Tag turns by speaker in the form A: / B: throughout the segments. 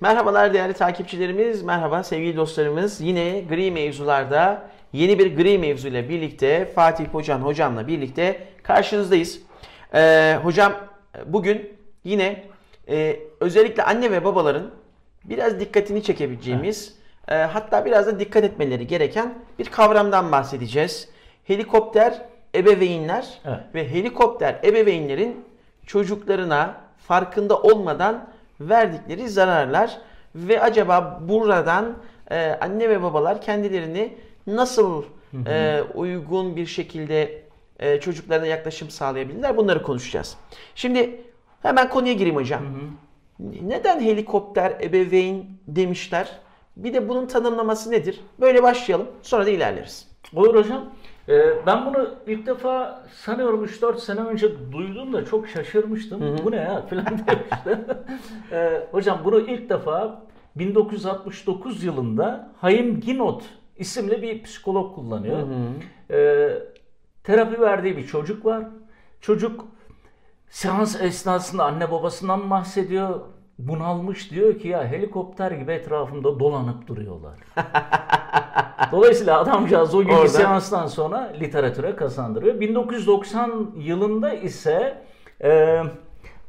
A: Merhabalar değerli takipçilerimiz, merhaba sevgili dostlarımız. Yine gri mevzularda yeni bir gri mevzuyla birlikte Fatih Hocan hocamla birlikte karşınızdayız. Ee, hocam bugün yine e, özellikle anne ve babaların biraz dikkatini çekebileceğimiz e, hatta biraz da dikkat etmeleri gereken bir kavramdan bahsedeceğiz. Helikopter ebeveynler
B: Evet.
A: ve helikopter ebeveynlerin çocuklarına farkında olmadan verdikleri zararlar ve acaba buradan e, anne ve babalar kendilerini nasıl e, uygun bir şekilde e, çocuklarına yaklaşım sağlayabilirler bunları konuşacağız. Şimdi hemen konuya gireyim hocam. Neden helikopter ebeveyn demişler? Bir de bunun tanımlaması nedir? Böyle başlayalım sonra da ilerleriz.
B: Olur hocam. Ee, ben bunu ilk defa sanıyorum 3-4 sene önce duydum da çok şaşırmıştım. Bu ne ya falan demiştim. Ee, hocam bunu ilk defa 1969 yılında Haim Ginot isimli bir psikolog kullanıyor. Ee, terapi verdiği bir çocuk var. Çocuk seans esnasında anne babasından bahsediyor. Bunalmış diyor ki ya helikopter gibi etrafımda dolanıp duruyorlar. Dolayısıyla adamcağız o günkü
A: Orada-
B: seanstan sonra literatüre kazandırıyor. 1990 yılında ise e,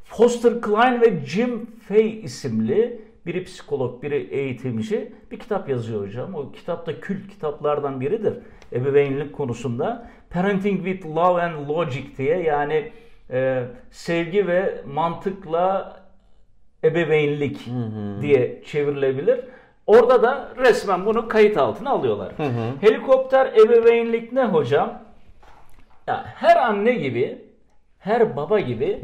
B: Foster Klein ve Jim Fay isimli biri psikolog, biri eğitimci bir kitap yazıyor hocam. O kitap da kült kitaplardan biridir ebeveynlik konusunda. Parenting with Love and Logic diye yani e, sevgi ve mantıkla ebeveynlik diye çevrilebilir. Orada da resmen bunu kayıt altına alıyorlar. Helikopter ebeveynlik ne hocam? Ya her anne gibi, her baba gibi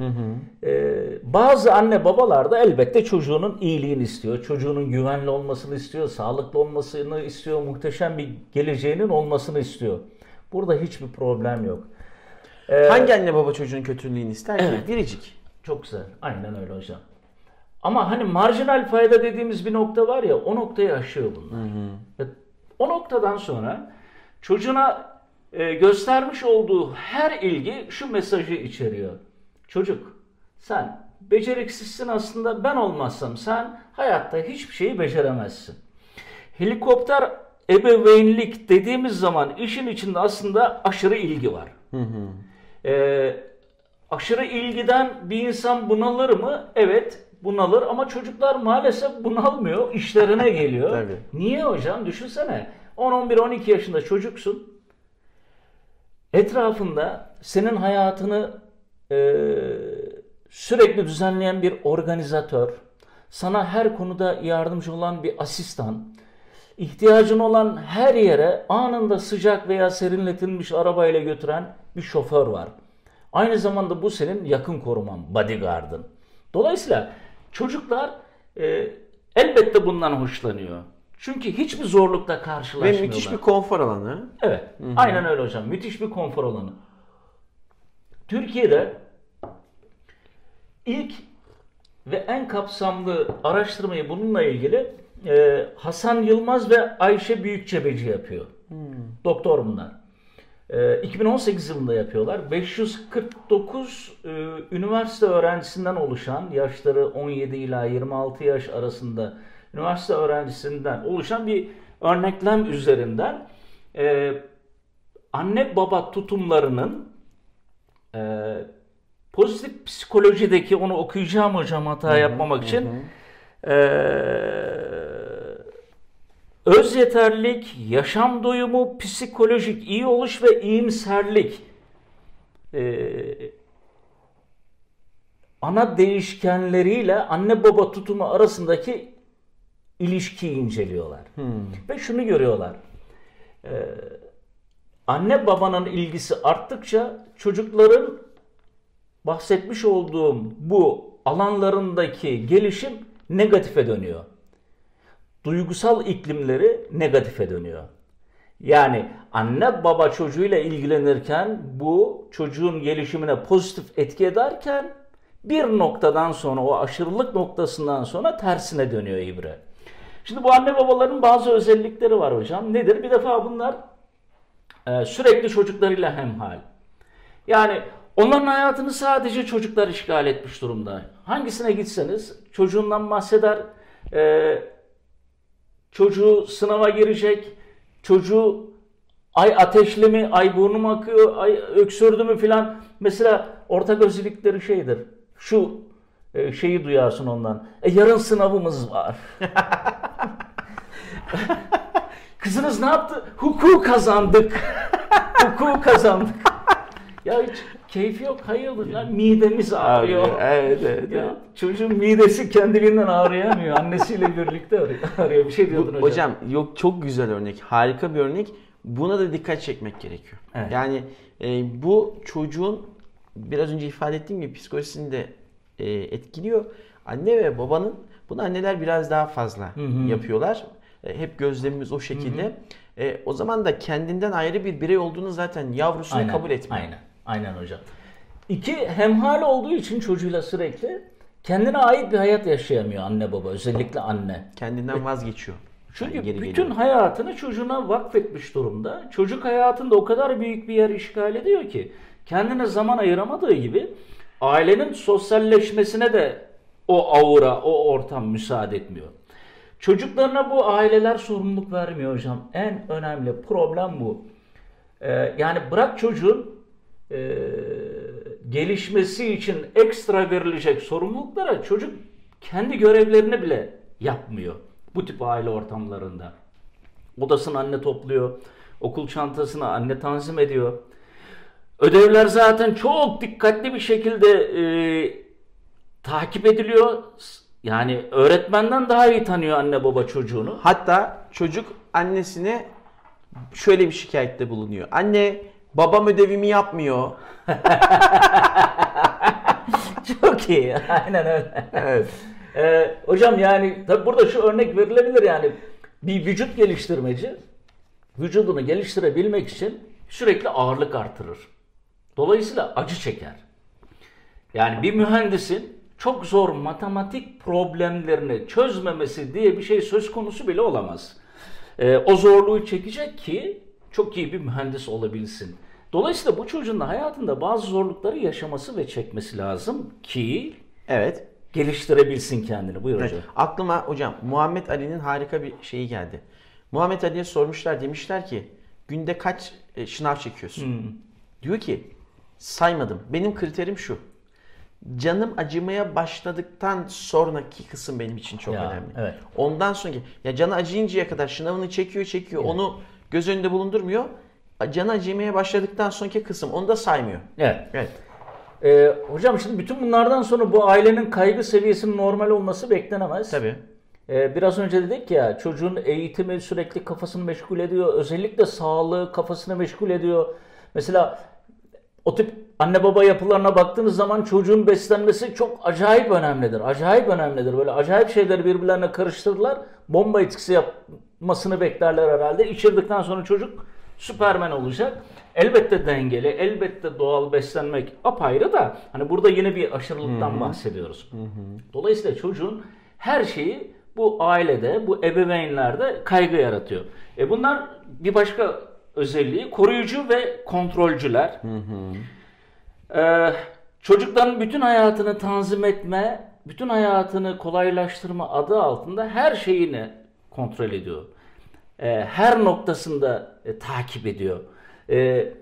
B: e, bazı anne babalar da elbette çocuğunun iyiliğini istiyor. Çocuğunun güvenli olmasını istiyor, sağlıklı olmasını istiyor, muhteşem bir geleceğinin olmasını istiyor. Burada hiçbir problem yok. E,
A: Hangi anne baba çocuğun kötülüğünü ister ki?
B: Evet.
A: Biricik.
B: çok güzel. Aynen öyle hocam. Ama hani marjinal fayda dediğimiz bir nokta var ya o noktayı aşıyor bunlar. Ve o noktadan sonra çocuğuna e, göstermiş olduğu her ilgi şu mesajı içeriyor. Çocuk sen beceriksizsin aslında ben olmazsam sen hayatta hiçbir şeyi beceremezsin. Helikopter ebeveynlik dediğimiz zaman işin içinde aslında aşırı ilgi var. Ee, aşırı ilgiden bir insan bunalır mı? Evet bunalır ama çocuklar maalesef bunalmıyor. işlerine geliyor.
A: Tabii.
B: Niye hocam? Düşünsene. 10-11-12 yaşında çocuksun. Etrafında senin hayatını e, sürekli düzenleyen bir organizatör, sana her konuda yardımcı olan bir asistan, ihtiyacın olan her yere anında sıcak veya serinletilmiş arabayla götüren bir şoför var. Aynı zamanda bu senin yakın koruman, bodyguardın. Dolayısıyla çocuklar e, elbette bundan hoşlanıyor. Çünkü hiçbir zorlukla
A: Ve
B: karşılaşmıyorlar.
A: müthiş bir konfor alanı.
B: Evet. Aynen öyle hocam. Müthiş bir konfor alanı. Türkiye'de ilk ve en kapsamlı araştırmayı bununla ilgili e, Hasan Yılmaz ve Ayşe Büyükçebeci yapıyor. Doktor bunlar. E, 2018 yılında yapıyorlar. 549 e, üniversite öğrencisinden oluşan, yaşları 17 ila 26 yaş arasında üniversite öğrencisinden oluşan bir örneklem üzerinden e, anne baba tutumlarının e, pozitif psikolojideki onu okuyacağım hocam hata yapmamak için e, öz yeterlik, yaşam doyumu, psikolojik iyi oluş ve iyimserlik e, ana değişkenleriyle anne baba tutumu arasındaki ilişkiyi inceliyorlar. Ve şunu görüyorlar. Ee, anne babanın ilgisi arttıkça çocukların bahsetmiş olduğum bu alanlarındaki gelişim negatife dönüyor. Duygusal iklimleri negatife dönüyor. Yani anne baba çocuğuyla ilgilenirken bu çocuğun gelişimine pozitif etki ederken bir noktadan sonra o aşırılık noktasından sonra tersine dönüyor ibre. Şimdi bu anne babaların bazı özellikleri var hocam. Nedir? Bir defa bunlar e, sürekli çocuklarıyla hemhal. Yani onların hayatını sadece çocuklar işgal etmiş durumda. Hangisine gitseniz çocuğundan bahseder, Ee, çocuğu sınava girecek, çocuğu ay ateşli mi, ay burnum akıyor, ay öksürdü mü filan. Mesela ortak özellikleri şeydir. Şu e, şeyi duyarsın ondan. E yarın sınavımız var. Kızınız ne yaptı? Hukuku kazandık. Hukuku kazandık. ya hiç keyfi yok. Hayırdır lan midemiz ağrıyor.
A: Evet, evet.
B: Ya,
A: evet.
B: çocuğun midesi kendiliğinden ağrıyamıyor. Annesiyle birlikte arıyor. Bir şey diyordun
A: Bu-
B: hocam.
A: hocam yok çok güzel örnek. Harika bir örnek. Buna da dikkat çekmek gerekiyor.
B: Evet.
A: Yani e, bu çocuğun biraz önce ifade ettiğim gibi psikolojisini de e, etkiliyor. Anne ve babanın bunu anneler biraz daha fazla
B: hı.
A: yapıyorlar. E, hep gözlemimiz o şekilde. E, o zaman da kendinden ayrı bir birey olduğunu zaten yavrusunu kabul etmiyor.
B: Aynen. Aynen hocam. İki, hemhal olduğu için çocuğuyla sürekli kendine ait bir hayat yaşayamıyor anne baba. Özellikle anne.
A: Kendinden vazgeçiyor.
B: Çünkü
A: Yani geri
B: bütün
A: geliyor.
B: hayatını çocuğuna vakfetmiş durumda. Çocuk hayatında o kadar büyük bir yer işgal ediyor ki kendine zaman ayıramadığı gibi ailenin sosyalleşmesine de o aura, o ortam müsaade etmiyor. Çocuklarına bu aileler sorumluluk vermiyor hocam. En önemli problem bu. Ee, yani bırak çocuğun e, gelişmesi için ekstra verilecek sorumluluklara çocuk kendi görevlerini bile yapmıyor bu tip aile ortamlarında. Odasını anne topluyor, okul çantasını anne tanzim ediyor. Ödevler zaten çok dikkatli bir şekilde e, takip ediliyor. Yani öğretmenden daha iyi tanıyor anne baba çocuğunu.
A: Hatta çocuk annesine şöyle bir şikayette bulunuyor. Anne babam ödevimi yapmıyor.
B: Çok iyi. Aynen öyle.
A: Evet.
B: Ee, hocam yani tabi burada şu örnek verilebilir yani bir vücut geliştirmeci vücudunu geliştirebilmek için sürekli ağırlık artırır. Dolayısıyla acı çeker. Yani bir mühendisin çok zor matematik problemlerini çözmemesi diye bir şey söz konusu bile olamaz. Ee, o zorluğu çekecek ki çok iyi bir mühendis olabilsin. Dolayısıyla bu çocuğun da hayatında bazı zorlukları yaşaması ve çekmesi lazım ki
A: Evet.
B: geliştirebilsin kendini. Buyur
A: Evet.
B: hocam.
A: Aklıma hocam Muhammed Ali'nin harika bir şeyi geldi. Muhammed Ali'ye sormuşlar demişler ki günde kaç e, şınav çekiyorsun? Diyor ki saymadım. Benim kriterim şu. Canım acımaya başladıktan sonraki kısım benim için çok
B: Ya,
A: önemli.
B: evet.
A: Ondan sonraki ya canı acıyıncaya kadar şınavını çekiyor çekiyor. Onu göz önünde bulundurmuyor. Canı acımaya başladıktan sonraki kısım onu da saymıyor.
B: Evet.
A: Evet.
B: Ee, hocam şimdi bütün bunlardan sonra bu ailenin kaygı seviyesinin normal olması beklenemez.
A: Tabii.
B: Ee, biraz önce dedik ya çocuğun eğitimi sürekli kafasını meşgul ediyor. Özellikle sağlığı kafasını meşgul ediyor. Mesela o tip anne baba yapılarına baktığınız zaman çocuğun beslenmesi çok acayip önemlidir. Acayip önemlidir. Böyle acayip şeyleri birbirlerine karıştırırlar. Bomba etkisi yapmasını beklerler herhalde. İçirdikten sonra çocuk süpermen olacak. Elbette dengeli, elbette doğal beslenmek apayrı da hani burada yine bir aşırılıktan bahsediyoruz. Dolayısıyla çocuğun her şeyi bu ailede, bu ebeveynlerde kaygı yaratıyor. E bunlar bir başka özelliği koruyucu ve kontrolcüler. Ee, çocukların bütün hayatını tanzim etme, bütün hayatını kolaylaştırma adı altında her şeyini kontrol ediyor. Ee, her noktasında e, takip ediyor. Ee,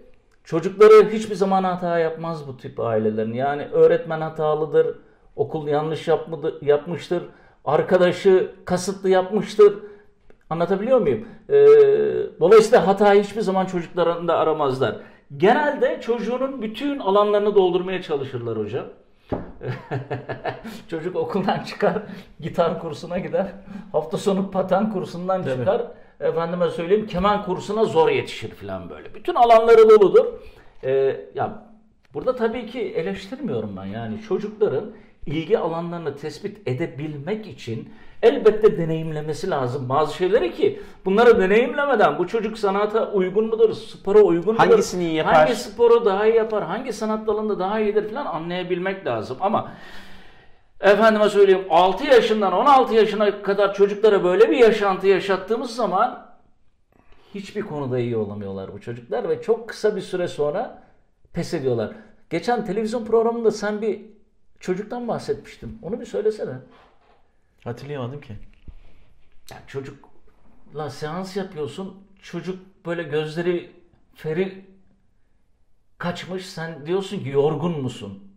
B: çocukları hiçbir zaman hata yapmaz bu tip ailelerin. Yani öğretmen hatalıdır, okul yanlış yapmadı, yapmıştır, arkadaşı kasıtlı yapmıştır. Anlatabiliyor muyum? Ee, dolayısıyla hatayı hiçbir zaman çocuklarında aramazlar. Genelde çocuğunun bütün alanlarını doldurmaya çalışırlar hocam. Çocuk okuldan çıkar, gitar kursuna gider. Hafta sonu paten kursundan çıkar. Efendime söyleyeyim keman kursuna zor yetişir falan böyle. Bütün alanları doludur. Ee, ya burada tabii ki eleştirmiyorum ben. Yani çocukların ilgi alanlarını tespit edebilmek için elbette deneyimlemesi lazım bazı şeyleri ki bunları deneyimlemeden bu çocuk sanata uygun mudur, spora uygun mudur?
A: Hangisini iyi yapar?
B: Hangi sporu daha iyi yapar, hangi sanat dalında daha iyidir falan anlayabilmek lazım. Ama efendime söyleyeyim 6 yaşından 16 yaşına kadar çocuklara böyle bir yaşantı yaşattığımız zaman hiçbir konuda iyi olamıyorlar bu çocuklar ve çok kısa bir süre sonra pes ediyorlar. Geçen televizyon programında sen bir çocuktan bahsetmiştin. Onu bir söylesene.
A: Hatırlayamadım ki.
B: Ya çocukla seans yapıyorsun. Çocuk böyle gözleri feri kaçmış. Sen diyorsun ki yorgun musun?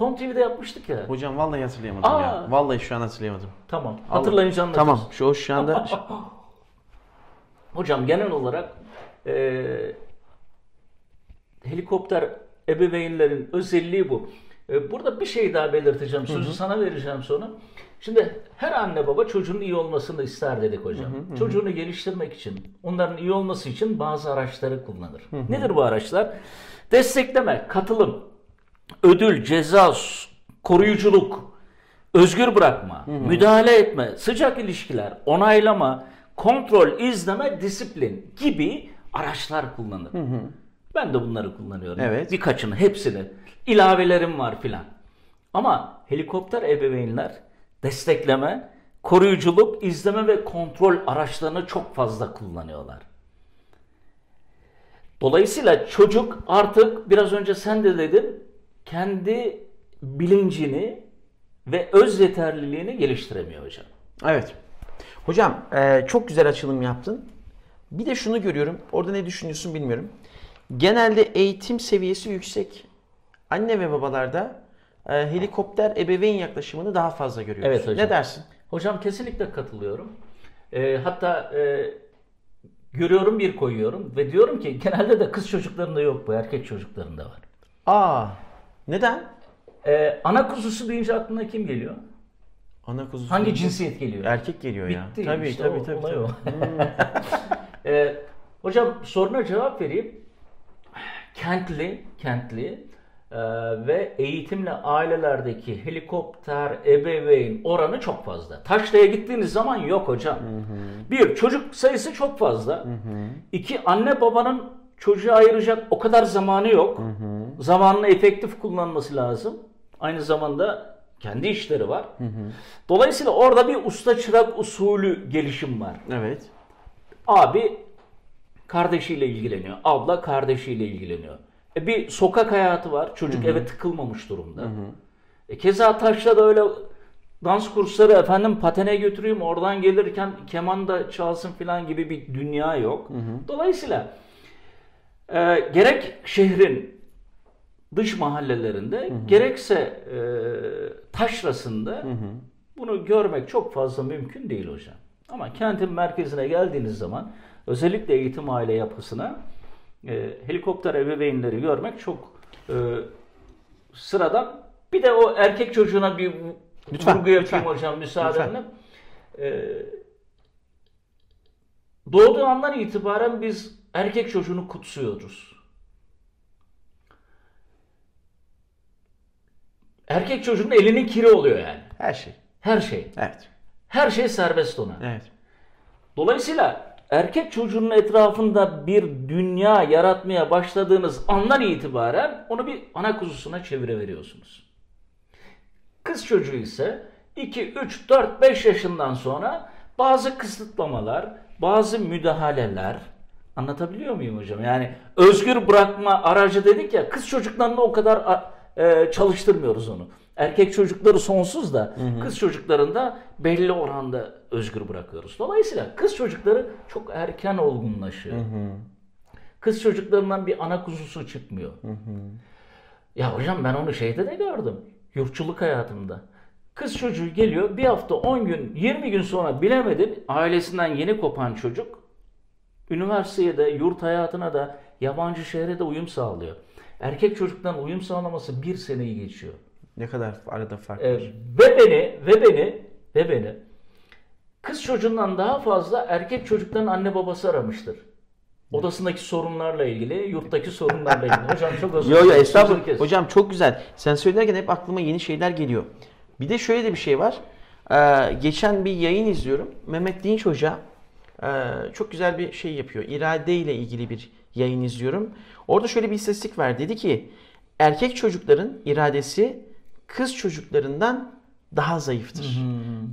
B: Kom TV'de yapmıştık ya.
A: Hocam vallahi hatırlayamadım
B: Aa.
A: ya. Vallahi şu an hatırlayamadım.
B: Tamam. Hatırlayınca anlatırız.
A: Tamam. Şu şu anda
B: Hocam genel olarak e, helikopter ebeveynlerin özelliği bu. E, burada bir şey daha belirteceğim. Sözü sana vereceğim sonra. Şimdi her anne baba çocuğun iyi olmasını ister dedik hocam. Çocuğunu geliştirmek için, onların iyi olması için bazı araçları kullanır. Nedir bu araçlar? Destekleme, katılım, ödül, ceza, koruyuculuk, özgür bırakma, müdahale etme, sıcak ilişkiler, onaylama, kontrol, izleme, disiplin gibi araçlar kullanır. Ben de bunları kullanıyorum.
A: Evet.
B: Birkaçını, hepsini. İlavelerim var filan. Ama helikopter ebeveynler destekleme, koruyuculuk, izleme ve kontrol araçlarını çok fazla kullanıyorlar. Dolayısıyla çocuk artık biraz önce sen de dedin kendi bilincini ve öz yeterliliğini geliştiremiyor hocam.
A: Evet. Hocam e, çok güzel açılım yaptın. Bir de şunu görüyorum. Orada ne düşünüyorsun bilmiyorum. Genelde eğitim seviyesi yüksek anne ve babalarda e, helikopter ebeveyn yaklaşımını daha fazla görüyoruz.
B: Evet hocam.
A: Ne dersin?
B: Hocam kesinlikle katılıyorum. Ee, hatta e, görüyorum bir koyuyorum ve diyorum ki genelde de kız çocuklarında yok bu erkek çocuklarında var.
A: Aa, neden?
B: Ee, ana kuzusu deyince aklına kim geliyor?
A: Ana kuzusu.
B: Hangi cinsiyet geliyor?
A: Erkek geliyor ya.
B: Bitti.
A: Tabii
B: işte
A: tabii
B: o-
A: tabii. tabii.
B: o. Ee, hocam soruna cevap vereyim. Kentli, kentli e, ve eğitimli ailelerdeki helikopter ebeveyn oranı çok fazla. Taşra'ya gittiğiniz zaman yok hocam. Bir, çocuk sayısı çok fazla. İki, anne babanın çocuğa ayıracak o kadar zamanı yok. Zamanını efektif kullanması lazım. Aynı zamanda kendi işleri var. Dolayısıyla orada bir usta çırak usulü gelişim var.
A: Evet.
B: Abi kardeşiyle ilgileniyor. Abla kardeşiyle ilgileniyor. E bir sokak hayatı var. Çocuk eve tıkılmamış durumda. E keza Taş'ta da öyle dans kursları efendim patene götüreyim oradan gelirken keman da çalsın falan gibi bir dünya yok. Dolayısıyla e, gerek şehrin dış mahallelerinde gerekse e, taşrasında bunu görmek çok fazla mümkün değil hocam. Ama kentin merkezine geldiğiniz zaman özellikle eğitim aile yapısına e, helikopter ebeveynleri görmek çok e, sıradan. Bir de o erkek çocuğuna bir
A: Lütfen,
B: vurgu yapayım
A: lütfen.
B: hocam müsaadenle. E, doğduğu andan itibaren biz erkek çocuğunu kutsuyoruz. Erkek çocuğun elinin kiri oluyor yani.
A: Her şey.
B: Her şey.
A: Evet.
B: Her şey serbest ona.
A: Evet.
B: Dolayısıyla erkek çocuğunun etrafında bir dünya yaratmaya başladığınız andan itibaren onu bir ana kuzusuna çeviriveriyorsunuz. Kız çocuğu ise 2, 3, 4, 5 yaşından sonra bazı kısıtlamalar, bazı müdahaleler anlatabiliyor muyum hocam? Yani özgür bırakma aracı dedik ya kız çocuklarında o kadar e, çalıştırmıyoruz onu. Erkek çocukları sonsuz da kız çocuklarında belli oranda özgür bırakıyoruz. Dolayısıyla kız çocukları çok erken olgunlaşıyor. Kız çocuklarından bir ana kuzusu çıkmıyor. Ya hocam ben onu şeyde de gördüm. Yurtçuluk hayatımda. Kız çocuğu geliyor bir hafta 10 gün 20 gün sonra bilemedin ailesinden yeni kopan çocuk üniversiteye de yurt hayatına da yabancı şehre de uyum sağlıyor. Erkek çocuktan uyum sağlaması bir seneyi geçiyor.
A: Ne kadar arada fark
B: Ee,
A: var.
B: ve beni ve beni ve beni kız çocuğundan daha fazla erkek çocukların anne babası aramıştır. Odasındaki sorunlarla ilgili, yurttaki sorunlarla ilgili. Hocam çok özür dilerim,
A: estağfurullah.
B: sözünü kes.
A: Hocam çok güzel. Sen söylerken hep aklıma yeni şeyler geliyor. Bir de şöyle de bir şey var. Ee, geçen bir yayın izliyorum. Mehmet Dinç Hoca e, çok güzel bir şey yapıyor. İrade ile ilgili bir yayın izliyorum. Orada şöyle bir istatistik var. Dedi ki erkek çocukların iradesi kız çocuklarından daha zayıftır.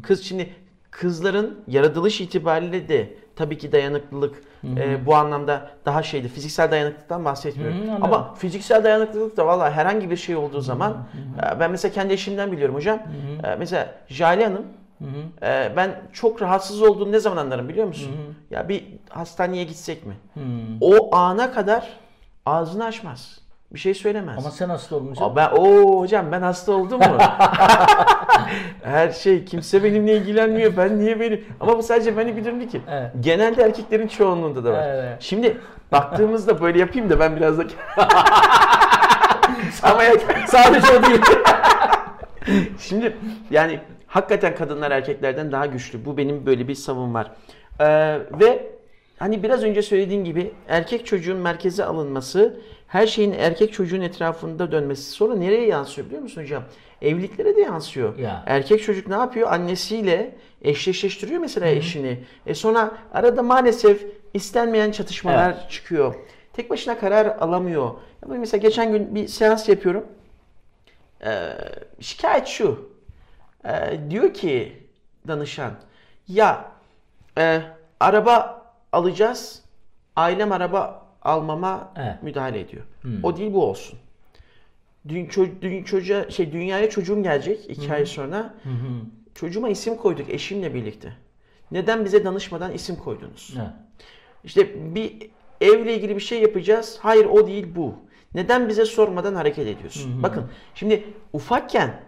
A: Kız şimdi kızların yaratılış itibariyle de tabii ki dayanıklılık e, bu anlamda daha şeydi. Fiziksel dayanıklılıktan bahsetmiyorum.
B: Anladım.
A: Ama fiziksel dayanıklılık da valla herhangi bir şey olduğu zaman e, ben mesela kendi eşimden biliyorum hocam. E, Mesela Jale Hanım Ee, ben çok rahatsız olduğunu ne zaman anlarım biliyor musun? Ya bir hastaneye gitsek mi? O ana kadar ağzını açmaz. Bir şey söylemez.
B: Ama sen hasta olunca
A: Aa, ben o hocam ben hasta oldum mu? Her şey kimse benimle ilgilenmiyor. Ben niye beni? Ama bu sadece beni değil ki.
B: Evet.
A: Genelde erkeklerin çoğunluğunda da var.
B: Evet.
A: Şimdi baktığımızda böyle yapayım da ben biraz da Ama
B: sadece o değil.
A: Şimdi yani hakikaten kadınlar erkeklerden daha güçlü. Bu benim böyle bir savım var. Ee, ve hani biraz önce söylediğim gibi erkek çocuğun merkeze alınması, her şeyin erkek çocuğun etrafında dönmesi sonra nereye yansıyor biliyor musun hocam? Evliliklere de yansıyor.
B: Ya.
A: Erkek çocuk ne yapıyor? Annesiyle eşleşleştiriyor mesela eşini. E sonra arada maalesef istenmeyen çatışmalar çıkıyor. Tek başına karar alamıyor. Mesela geçen gün bir seans yapıyorum. Ee, şikayet şu. Ee, diyor ki danışan ya e, araba alacağız ailem araba almama
B: Evet.
A: müdahale ediyor. O değil bu olsun. Dün, ço- dün çocuğa şey dünyaya çocuğum gelecek iki ay sonra. Çocuğuma isim koyduk eşimle birlikte. Neden bize danışmadan isim koydunuz?
B: Evet.
A: İşte bir evle ilgili bir şey yapacağız. Hayır o değil bu. Neden bize sormadan hareket ediyorsun? Bakın şimdi ufakken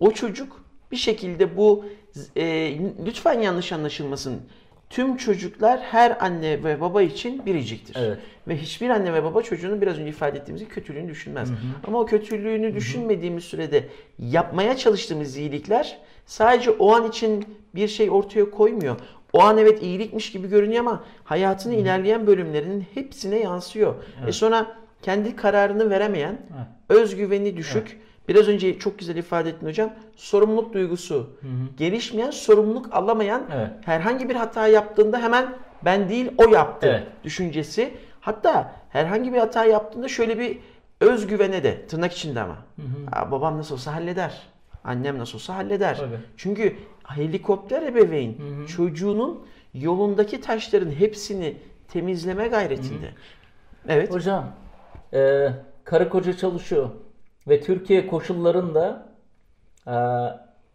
A: o çocuk bir şekilde bu e, lütfen yanlış anlaşılmasın. Tüm çocuklar her anne ve baba için biriciktir.
B: Evet.
A: Ve hiçbir anne ve baba çocuğunun biraz önce ifade ettiğimiz gibi kötülüğünü düşünmez. Ama o kötülüğünü düşünmediğimiz sürede yapmaya çalıştığımız iyilikler sadece o an için bir şey ortaya koymuyor. O an evet iyilikmiş gibi görünüyor ama hayatın ilerleyen bölümlerinin hepsine yansıyor. E sonra kendi kararını veremeyen, özgüveni düşük, biraz önce çok güzel ifade ettin hocam, sorumluluk duygusu, gelişmeyen, sorumluluk alamayan,
B: Evet.
A: herhangi bir hata yaptığında hemen ben değil o yaptı
B: Evet.
A: düşüncesi. Hatta herhangi bir hata yaptığında şöyle bir özgüvene de tırnak içinde ama. "Aa, babam nasıl olsa halleder. Annem nasıl olsa halleder.
B: Tabii.
A: Çünkü helikopter ebeveyn çocuğunun yolundaki taşların hepsini temizleme gayretinde. Evet.
B: Hocam, e, karı koca çalışıyor ve Türkiye koşullarında e,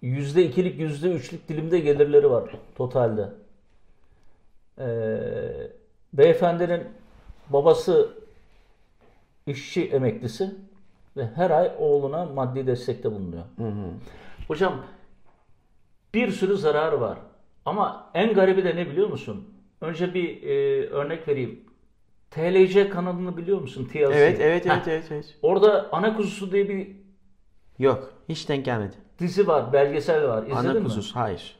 B: yüzde ikilik, yüzde üçlük dilimde gelirleri var totalde. E, beyefendinin babası işçi emeklisi ve her ay oğluna maddi destekte bulunuyor. Hocam bir sürü zararı var. Ama en garibi de ne biliyor musun? Önce bir e, örnek vereyim. TLC kanalını biliyor musun? TLC.
A: Evet, evet, evet, evet, evet.
B: Orada Ana Kuzusu diye bir
A: Yok, hiç denk gelmedi.
B: dizi var, belgesel var. İzledin
A: Ana
B: mi?
A: kuzus, hayır.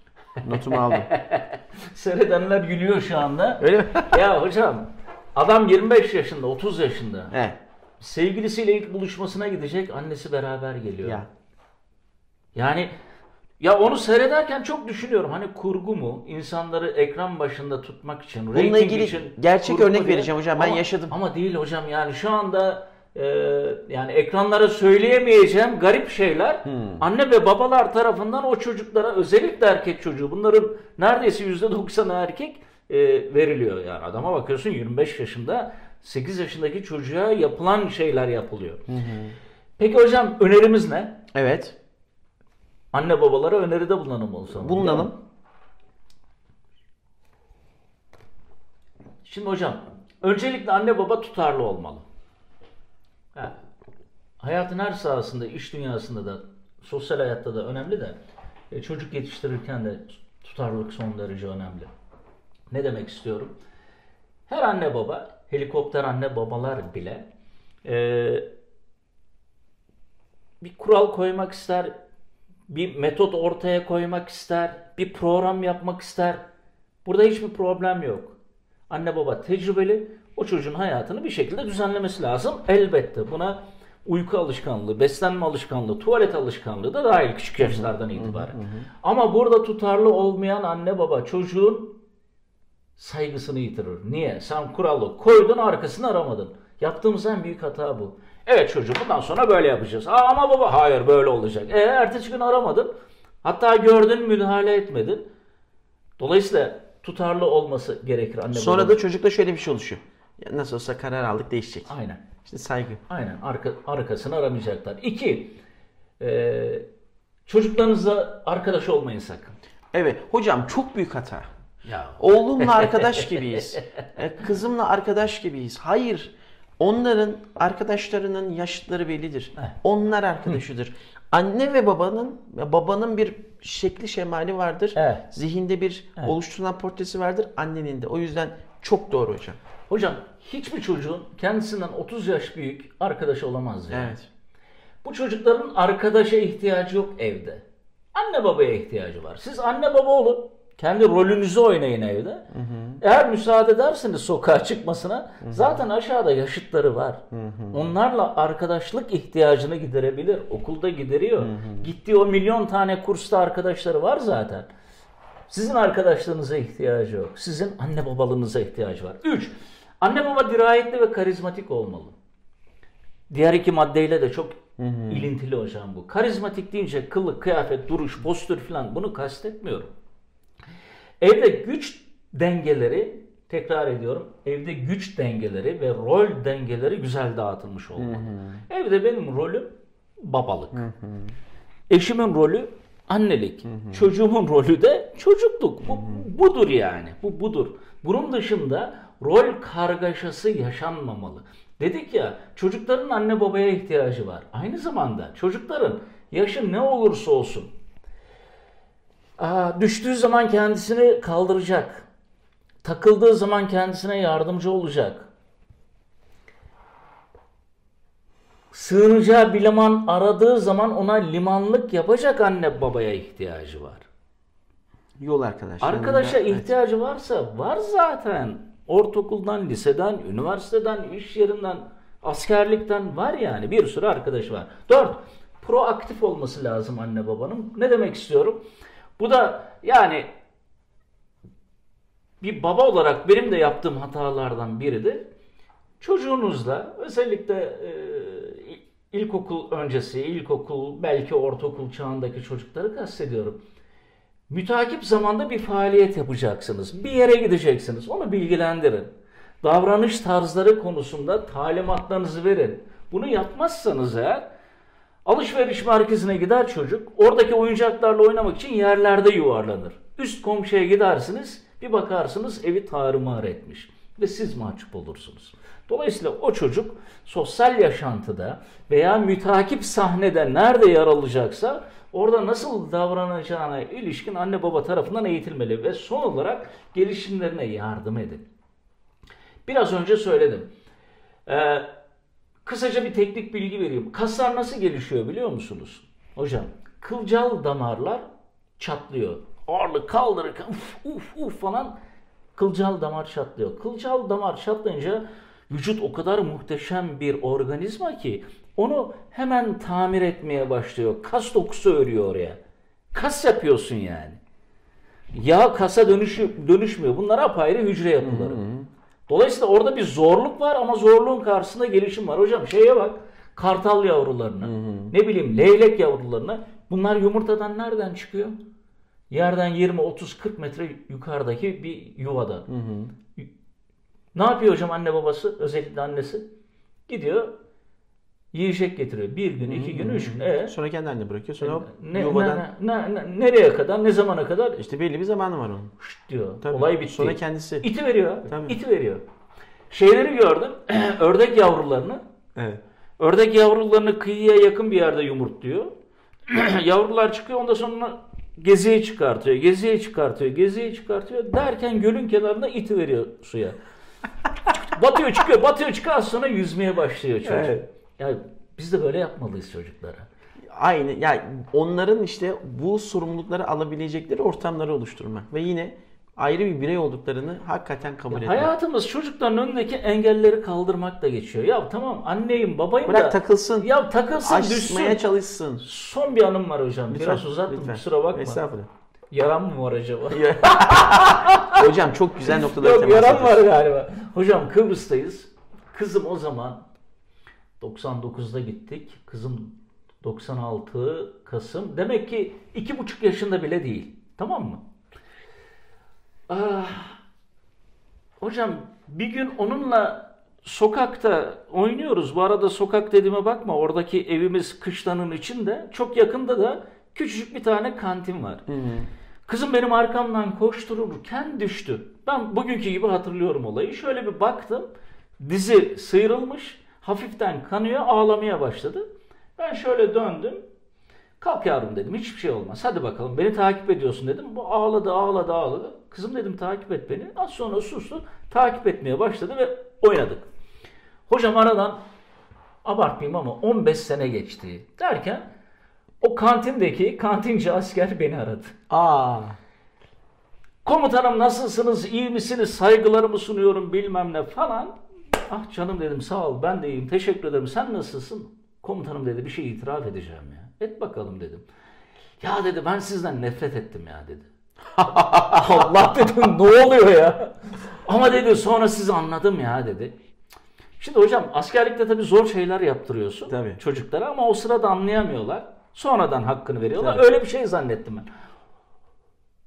A: Notumu aldım.
B: Seyredenler gülüyor şu anda.
A: Öyle mi?
B: ya hocam adam 25 yaşında, 30 yaşında.
A: evet.
B: Sevgilisiyle ilk buluşmasına gidecek, annesi beraber geliyor.
A: Ya.
B: Yani ya onu seyrederken çok düşünüyorum. Hani kurgu mu? İnsanları ekran başında tutmak için,
A: Bununla ilgili
B: için
A: gerçek örnek
B: diye.
A: vereceğim hocam, ben
B: Ama-
A: yaşadım.
B: Ama değil hocam yani şu anda e, yani ekranlara söyleyemeyeceğim garip şeyler
A: Hmm.
B: anne ve babalar tarafından o çocuklara özellikle erkek çocuğu bunların neredeyse %90'ı erkek e, veriliyor yani adama bakıyorsun 25 yaşında 8 yaşındaki çocuğa yapılan şeyler yapılıyor. Peki hocam önerimiz ne?
A: Evet.
B: Anne babalara öneride bulunalım mi?
A: Bulunalım.
B: Şimdi hocam, öncelikle anne baba tutarlı olmalı. Ha, hayatın her sahasında, iş dünyasında da, sosyal hayatta da önemli de e, çocuk yetiştirirken de tutarlılık son derece önemli. Ne demek istiyorum? Her anne baba, helikopter anne babalar bile e, bir kural koymak ister, bir metot ortaya koymak ister, bir program yapmak ister. Burada hiçbir problem yok. Anne baba tecrübeli, o çocuğun hayatını bir şekilde düzenlemesi lazım. Elbette buna uyku alışkanlığı, beslenme alışkanlığı, tuvalet alışkanlığı da dahil küçük yaşlardan itibaren. Ama burada tutarlı olmayan anne baba çocuğun saygısını yitirir. Niye? Sen kuralı koydun arkasını aramadın. Yaptığımız en büyük hata bu. Evet çocuğum bundan sonra böyle yapacağız. Aa, ama baba hayır böyle olacak. E, ertesi gün aramadın. Hatta gördün müdahale etmedin. Dolayısıyla tutarlı olması gerekir anne
A: Sonra
B: babanın.
A: da çocukta şöyle bir şey oluşuyor. Ya nasıl olsa karar aldık değişecek.
B: Aynen.
A: İşte saygı.
B: Aynen. Arka, arkasını aramayacaklar. İki, e, çocuklarınızla arkadaş olmayın sakın.
A: Evet hocam çok büyük hata.
B: Ya.
A: Oğlumla arkadaş gibiyiz. E, Kızımla arkadaş gibiyiz. Hayır. Onların arkadaşlarının yaşıtları bellidir. Onlar arkadaşıdır. Anne ve babanın babanın bir şekli şemali vardır.
B: Evet.
A: Zihinde bir oluşturulan portresi vardır. Annenin de. O yüzden çok doğru hocam.
B: Hocam hiçbir çocuğun kendisinden 30 yaş büyük arkadaşı olamaz ya.
A: Evet.
B: Bu çocukların arkadaşa ihtiyacı yok evde. Anne babaya ihtiyacı var. Siz anne baba olun. Kendi rolünüzü oynayın evde. Eğer müsaade ederseniz sokağa çıkmasına zaten aşağıda yaşıtları var. Onlarla arkadaşlık ihtiyacını giderebilir. Okulda gideriyor. Gittiği o milyon tane kursta arkadaşları var zaten. Sizin arkadaşlarınıza ihtiyacı yok. Sizin anne babalığınıza ihtiyacı var. 3. Anne baba dirayetli ve karizmatik olmalı. Diğer iki maddeyle de çok ilintili hocam bu. Karizmatik deyince kılık, kıyafet, duruş, postür falan bunu kastetmiyorum. Evde güç dengeleri, tekrar ediyorum, evde güç dengeleri ve rol dengeleri güzel dağıtılmış olmalı. Evde benim rolüm babalık. Eşimin rolü annelik. Çocuğumun rolü de çocukluk. Bu budur yani. Bu budur. Bunun dışında rol kargaşası yaşanmamalı. Dedik ya çocukların anne babaya ihtiyacı var. Aynı zamanda çocukların yaşı ne olursa olsun aa, düştüğü zaman kendisini kaldıracak. Takıldığı zaman kendisine yardımcı olacak. Sığınacağı bir liman aradığı zaman ona limanlık yapacak anne babaya ihtiyacı var.
A: Yol arkadaşlar.
B: Arkadaşa ihtiyacı varsa var zaten. Ortaokuldan, liseden, üniversiteden, iş yerinden, askerlikten var yani. Bir sürü arkadaş var. Dört, proaktif olması lazım anne babanın. Ne demek istiyorum? Bu da yani bir baba olarak benim de yaptığım hatalardan biridir. Çocuğunuzla özellikle e, ilkokul öncesi, ilkokul, belki ortaokul çağındaki çocukları kastediyorum. Mütakip zamanda bir faaliyet yapacaksınız. Bir yere gideceksiniz. Onu bilgilendirin. Davranış tarzları konusunda talimatlarınızı verin. Bunu yapmazsanız eğer alışveriş merkezine gider çocuk. Oradaki oyuncaklarla oynamak için yerlerde yuvarlanır. Üst komşuya gidersiniz. Bir bakarsınız evi tarumar etmiş. Ve siz mahcup olursunuz. Dolayısıyla o çocuk sosyal yaşantıda veya mütakip sahnede nerede yer alacaksa orada nasıl davranacağına ilişkin anne baba tarafından eğitilmeli ve son olarak gelişimlerine yardım edin. Biraz önce söyledim. Ee, kısaca bir teknik bilgi vereyim. Kaslar nasıl gelişiyor biliyor musunuz? Hocam kılcal damarlar çatlıyor. Ağırlık kaldırırken uf uf uf falan kılcal damar çatlıyor. Kılcal damar çatlayınca vücut o kadar muhteşem bir organizma ki onu hemen tamir etmeye başlıyor. Kas dokusu örüyor oraya. Kas yapıyorsun yani. Yağ kasa dönüşü, dönüşmüyor. Bunlar apayrı hücre yapıları. Dolayısıyla orada bir zorluk var ama zorluğun karşısında gelişim var. Hocam şeye bak. Kartal yavrularına, ne bileyim leylek yavrularına. Bunlar yumurtadan nereden çıkıyor? Yerden 20, 30, 40 metre yukarıdaki bir yuvada. Ne yapıyor hocam anne babası? Özellikle annesi. Gidiyor yiyecek getiriyor. Bir gün, iki gün, üç gün. E,
A: Sonra kendi haline bırakıyor. Sonra hop
B: ne,
A: yuvadan.
B: ne, ne, ne- nereye kadar, ne zamana kadar
A: İşte belli bir zamanı var onun.
B: Şşt diyor.
A: Tabii.
B: Olay bitti.
A: Sonra kendisi.
B: İti veriyor.
A: Tabii.
B: İti veriyor. Şeyleri gördüm. ördek yavrularını.
A: Evet.
B: Ördek yavrularını kıyıya yakın bir yerde yumurtluyor. Yavrular çıkıyor ondan sonra geziye çıkartıyor. Geziye çıkartıyor. Geziye çıkartıyor. Derken gölün kenarında iti veriyor suya. batıyor çıkıyor. Batıyor çıkıyor. Az sonra yüzmeye başlıyor çocuk.
A: Evet.
B: Yani biz de böyle yapmalıyız çocuklara.
A: Aynı. Yani onların işte bu sorumlulukları alabilecekleri ortamları oluşturmak. Ve yine ayrı bir birey olduklarını hakikaten kabul etmek.
B: Hayatımız çocukların önündeki engelleri kaldırmakla geçiyor. Ya tamam anneyim babayım da.
A: Bırak takılsın.
B: Ya takılsın
A: Aşmaya
B: düşsün.
A: çalışsın.
B: Son bir anım var hocam.
A: Lütfen,
B: Biraz uzattım
A: lütfen.
B: kusura bakma.
A: Estağfurullah.
B: Yaram mı var acaba?
A: Hocam çok güzel noktalara
B: Yok
A: temas
B: yaram var galiba. Hocam Kıbrıs'tayız. Kızım o zaman 99'da gittik. Kızım 96 Kasım. Demek ki iki buçuk yaşında bile değil. Tamam mı? Ah, hocam bir gün onunla sokakta oynuyoruz. Bu arada sokak dediğime bakma. Oradaki evimiz kışlanın içinde. Çok yakında da küçücük bir tane kantin var. Kızım benim arkamdan koştururken düştü. Ben bugünkü gibi hatırlıyorum olayı. Şöyle bir baktım. Dizi sıyrılmış. Hafiften kanıyor. Ağlamaya başladı. Ben şöyle döndüm. Kalk yavrum dedim. Hiçbir şey olmaz. Hadi bakalım. Beni takip ediyorsun dedim. Bu ağladı ağladı ağladı. Kızım dedim takip et beni. Az sonra sustu. Takip etmeye başladı ve oynadık. Hocam aradan abartmayayım ama 15 sene geçti derken o kantindeki kantinci asker beni aradı.
A: Aa.
B: Komutanım nasılsınız, iyi misiniz, saygılarımı sunuyorum bilmem ne falan. Ah canım dedim sağ ol ben de iyiyim teşekkür ederim sen nasılsın? Komutanım dedi bir şey itiraf edeceğim ya. Et bakalım dedim. Ya dedi ben sizden nefret ettim ya dedi. Allah dedim ne oluyor ya? Ama dedi sonra sizi anladım ya dedi. Şimdi hocam askerlikte tabii zor şeyler yaptırıyorsun
A: Tabii.
B: çocuklara ama o sırada anlayamıyorlar. Sonradan hakkını veriyorlar.
A: Tabii.
B: Öyle bir şey zannettim ben.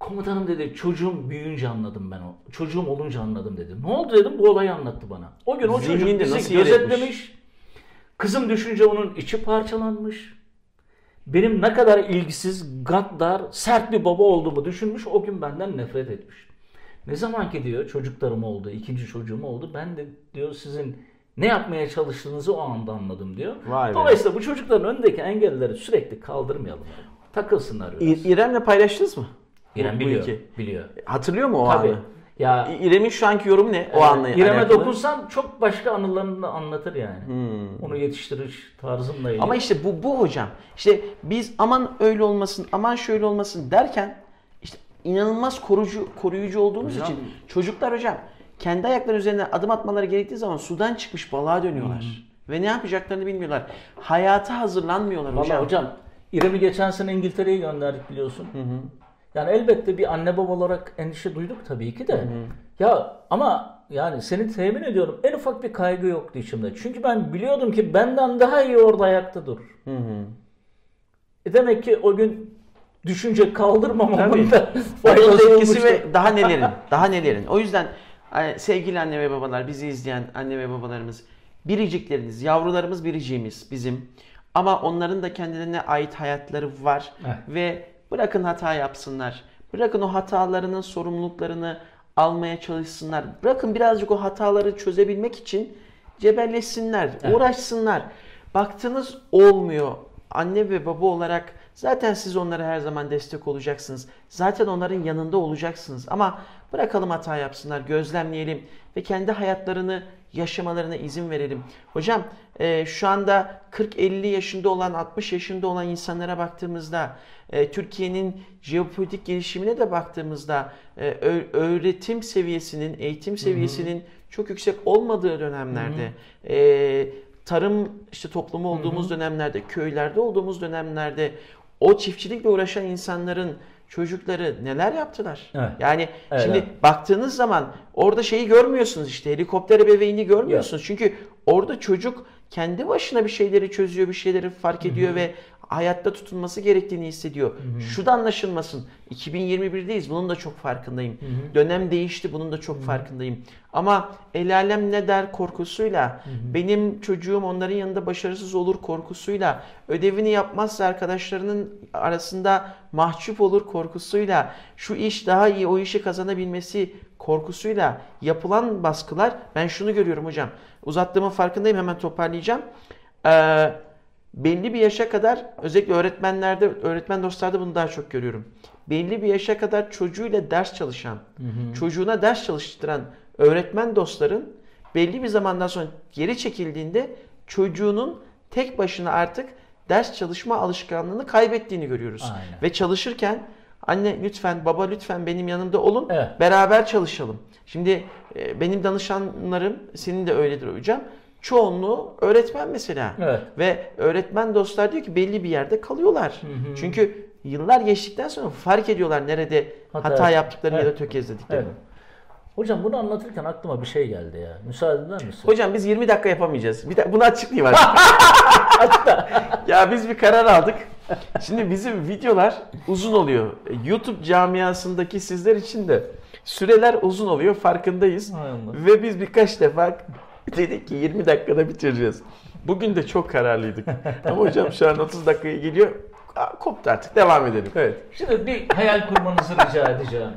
B: Komutanım dedi çocuğum büyüyünce anladım ben o. Çocuğum olunca anladım dedi. Ne oldu dedim bu olayı anlattı bana. O gün o çocuk bizi
A: nasıl
B: gözetlemiş. Kızım düşünce onun içi parçalanmış. Benim ne kadar ilgisiz, gaddar, sert bir baba olduğumu düşünmüş. O gün benden nefret etmiş. Ne zaman ki diyor çocuklarım oldu, ikinci çocuğum oldu. Ben de diyor sizin ne yapmaya çalıştığınızı o anda anladım diyor.
A: Vay be.
B: Dolayısıyla bu çocukların önündeki engelleri sürekli kaldırmayalım. Takılsınlar biraz.
A: İ- İrem'le paylaştınız mı?
B: İrem
A: Bu
B: biliyor.
A: iki.
B: Biliyor.
A: Hatırlıyor mu o
B: Tabii.
A: anı?
B: Ya
A: İrem'in şu anki yorumu ne? O anla
B: İrem'e
A: alakalı.
B: dokunsan çok başka anılarını da anlatır yani. Onu yetiştiriş tarzımla ilgili.
A: Hmm. Ama işte bu bu hocam. İşte biz aman öyle olmasın, aman şöyle olmasın derken işte inanılmaz koruyucu koruyucu olduğumuz
B: Hocam-
A: için çocuklar hocam kendi ayakları üzerine adım atmaları gerektiği zaman sudan çıkmış balığa dönüyorlar. Ve ne yapacaklarını bilmiyorlar. Hayata hazırlanmıyorlar
B: Vallahi
A: hocam.
B: hocam. İrem'i geçen sene İngiltere'ye gönderdik biliyorsun. Yani elbette bir anne baba olarak endişe duyduk tabii ki de. Ya ama yani seni temin ediyorum en ufak bir kaygı yoktu içimde. Çünkü ben biliyordum ki benden daha iyi orada ayakta durur. E demek ki o gün düşünce kaldırmamamın da
A: etkisi ve daha nelerin, daha nelerin. O yüzden e, sevgili anne ve babalar, bizi izleyen anne ve babalarımız, biricikleriniz, yavrularımız biriciğimiz bizim. Ama onların da kendilerine ait hayatları var
B: Evet.
A: ve bırakın hata yapsınlar. Bırakın o hatalarının sorumluluklarını almaya çalışsınlar. Bırakın birazcık o hataları çözebilmek için cebelleşsinler,
B: Evet.
A: uğraşsınlar. Baktınız olmuyor. Anne ve baba olarak zaten siz onlara her zaman destek olacaksınız. Zaten onların yanında olacaksınız. Ama bırakalım hata yapsınlar, gözlemleyelim ve kendi hayatlarını yaşamalarına izin verelim. Hocam e, şu anda 40-50 yaşında olan, 60 yaşında olan insanlara baktığımızda, e, Türkiye'nin jeopolitik gelişimine de baktığımızda e, öğretim seviyesinin, eğitim seviyesinin çok yüksek olmadığı dönemlerde, e, tarım işte toplumu olduğumuz dönemlerde, köylerde olduğumuz dönemlerde o çiftçilikle uğraşan insanların çocukları neler yaptılar?
B: Evet.
A: Yani
B: Evet,
A: şimdi baktığınız zaman orada şeyi görmüyorsunuz işte helikopter ebeveyni görmüyorsunuz. Çünkü orada çocuk kendi başına bir şeyleri çözüyor, bir şeyleri fark ediyor ve hayatta tutunması gerektiğini hissediyor. Şu da anlaşılmasın. 2021'deyiz. Bunun da çok farkındayım. Dönem değişti. Bunun da çok farkındayım. Ama el alem ne der korkusuyla, benim çocuğum onların yanında başarısız olur korkusuyla, ödevini yapmazsa arkadaşlarının arasında mahcup olur korkusuyla, şu iş daha iyi o işi kazanabilmesi korkusuyla yapılan baskılar ben şunu görüyorum hocam. Uzattığımın farkındayım hemen toparlayacağım. Ee, belli bir yaşa kadar özellikle öğretmenlerde, öğretmen dostlarda bunu daha çok görüyorum. Belli bir yaşa kadar çocuğuyla ders çalışan, çocuğuna ders çalıştıran öğretmen dostların belli bir zamandan sonra geri çekildiğinde çocuğunun tek başına artık ders çalışma alışkanlığını kaybettiğini görüyoruz.
B: Aynen.
A: Ve çalışırken anne lütfen, baba lütfen benim yanımda olun,
B: Evet.
A: beraber çalışalım. Şimdi e, benim danışanlarım, senin de öyledir hocam. Çoğunluğu öğretmen mesela.
B: Evet.
A: Ve öğretmen dostlar diyor ki belli bir yerde kalıyorlar. Çünkü yıllar geçtikten sonra fark ediyorlar nerede
B: Hata
A: hata,
B: yap-
A: yaptıklarını ya da
B: Evet.
A: tökezlediklerini.
B: Evet. Hocam bunu anlatırken aklıma bir şey geldi ya. Müsaade eder misin?
A: Hocam biz 20 dakika yapamayacağız. Bir de bunu açıklayayım artık. ya biz bir karar aldık. Şimdi bizim videolar uzun oluyor. YouTube camiasındaki sizler için de süreler uzun oluyor farkındayız. Ve biz birkaç defa dedik ki 20 dakikada bitireceğiz. Bugün de çok kararlıydık. Ama hocam şu an 30 dakikaya geliyor. Aa, koptu artık. Devam edelim. Evet.
B: Şimdi bir hayal kurmanızı rica edeceğim.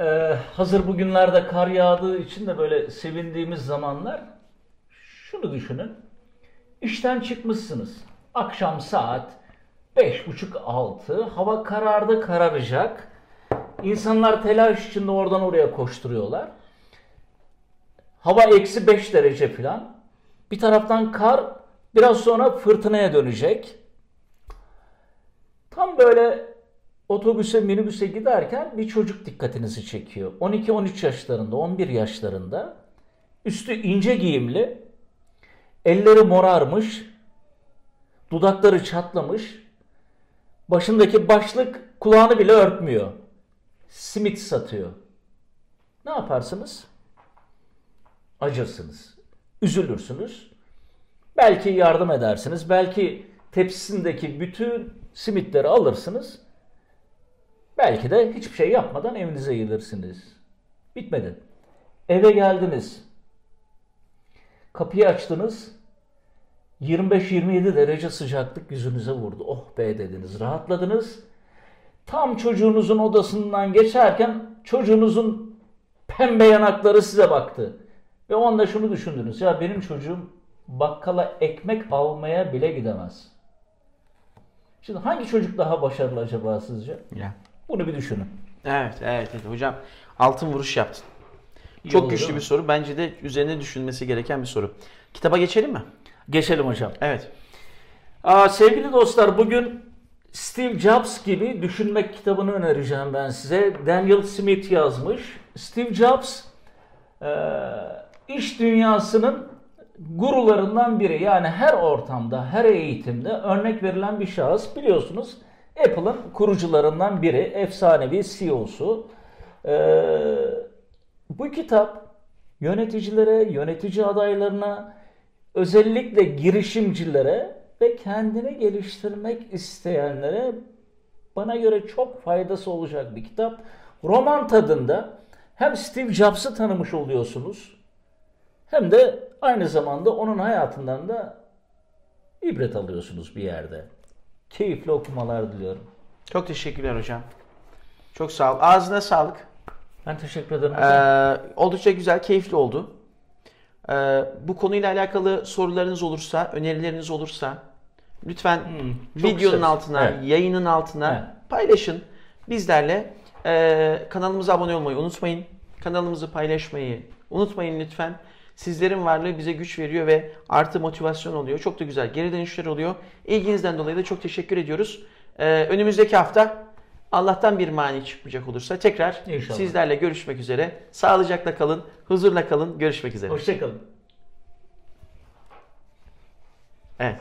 B: Ee, hazır bugünlerde kar yağdığı için de böyle sevindiğimiz zamanlar şunu düşünün. İşten çıkmışsınız. Akşam saat 5.30-6 hava karardı kararacak. İnsanlar telaş içinde oradan oraya koşturuyorlar. Hava eksi 5 derece falan. Bir taraftan kar biraz sonra fırtınaya dönecek. Tam böyle otobüse minibüse giderken bir çocuk dikkatinizi çekiyor. 12-13 yaşlarında, 11 yaşlarında. Üstü ince giyimli. Elleri morarmış. Dudakları çatlamış. Başındaki başlık kulağını bile örtmüyor. Simit satıyor. Ne yaparsınız? Acırsınız. Üzülürsünüz. Belki yardım edersiniz. Belki tepsisindeki bütün simitleri alırsınız. Belki de hiçbir şey yapmadan evinize gelirsiniz. Bitmedi. Eve geldiniz. Kapıyı açtınız. 25-27 derece sıcaklık yüzünüze vurdu. Oh be dediniz. Rahatladınız. Tam çocuğunuzun odasından geçerken çocuğunuzun pembe yanakları size baktı. Ve o anda şunu düşündünüz. Ya benim çocuğum bakkala ekmek almaya bile gidemez. Şimdi hangi çocuk daha başarılı acaba sizce?
A: Ya.
B: Bunu bir düşünün.
A: Evet, evet, evet. Hocam altın vuruş yaptın.
B: İyi
A: Çok
B: oldu,
A: güçlü bir soru. Bence de üzerine düşünülmesi gereken bir soru. Kitaba geçelim mi?
B: Geçelim hocam.
A: Evet.
B: Aa, sevgili dostlar bugün Steve Jobs gibi düşünmek kitabını önereceğim ben size. Daniel Smith yazmış. Steve Jobs e, iş dünyasının gurularından biri. Yani her ortamda, her eğitimde örnek verilen bir şahıs. Biliyorsunuz Apple'ın kurucularından biri, efsanevi CEO'su. E, bu kitap yöneticilere, yönetici adaylarına, özellikle girişimcilere ve kendini geliştirmek isteyenlere bana göre çok faydası olacak bir kitap. Roman tadında hem Steve Jobs'ı tanımış oluyorsunuz hem de aynı zamanda onun hayatından da ibret alıyorsunuz bir yerde. Keyifli okumalar diliyorum.
A: Çok teşekkürler hocam. Çok sağ ol. Ağzına sağlık.
B: Ben teşekkür ederim. hocam.
A: Ee, oldukça güzel, keyifli oldu. Ee, bu konuyla alakalı sorularınız olursa, önerileriniz olursa lütfen
B: Hmm,
A: videonun
B: isteriz.
A: altına,
B: Evet.
A: yayının altına
B: Evet.
A: paylaşın. Bizlerle Ee, kanalımıza abone olmayı unutmayın. Kanalımızı paylaşmayı unutmayın lütfen. Sizlerin varlığı bize güç veriyor ve artı motivasyon oluyor. Çok da güzel geri dönüşler oluyor. İlginizden dolayı da çok teşekkür ediyoruz. Ee, önümüzdeki hafta Allah'tan bir mani çıkmayacak olursa tekrar
B: İnşallah.
A: sizlerle görüşmek üzere. Sağlıcakla kalın, huzurla kalın. Görüşmek üzere.
B: Hoşçakalın.
A: Evet.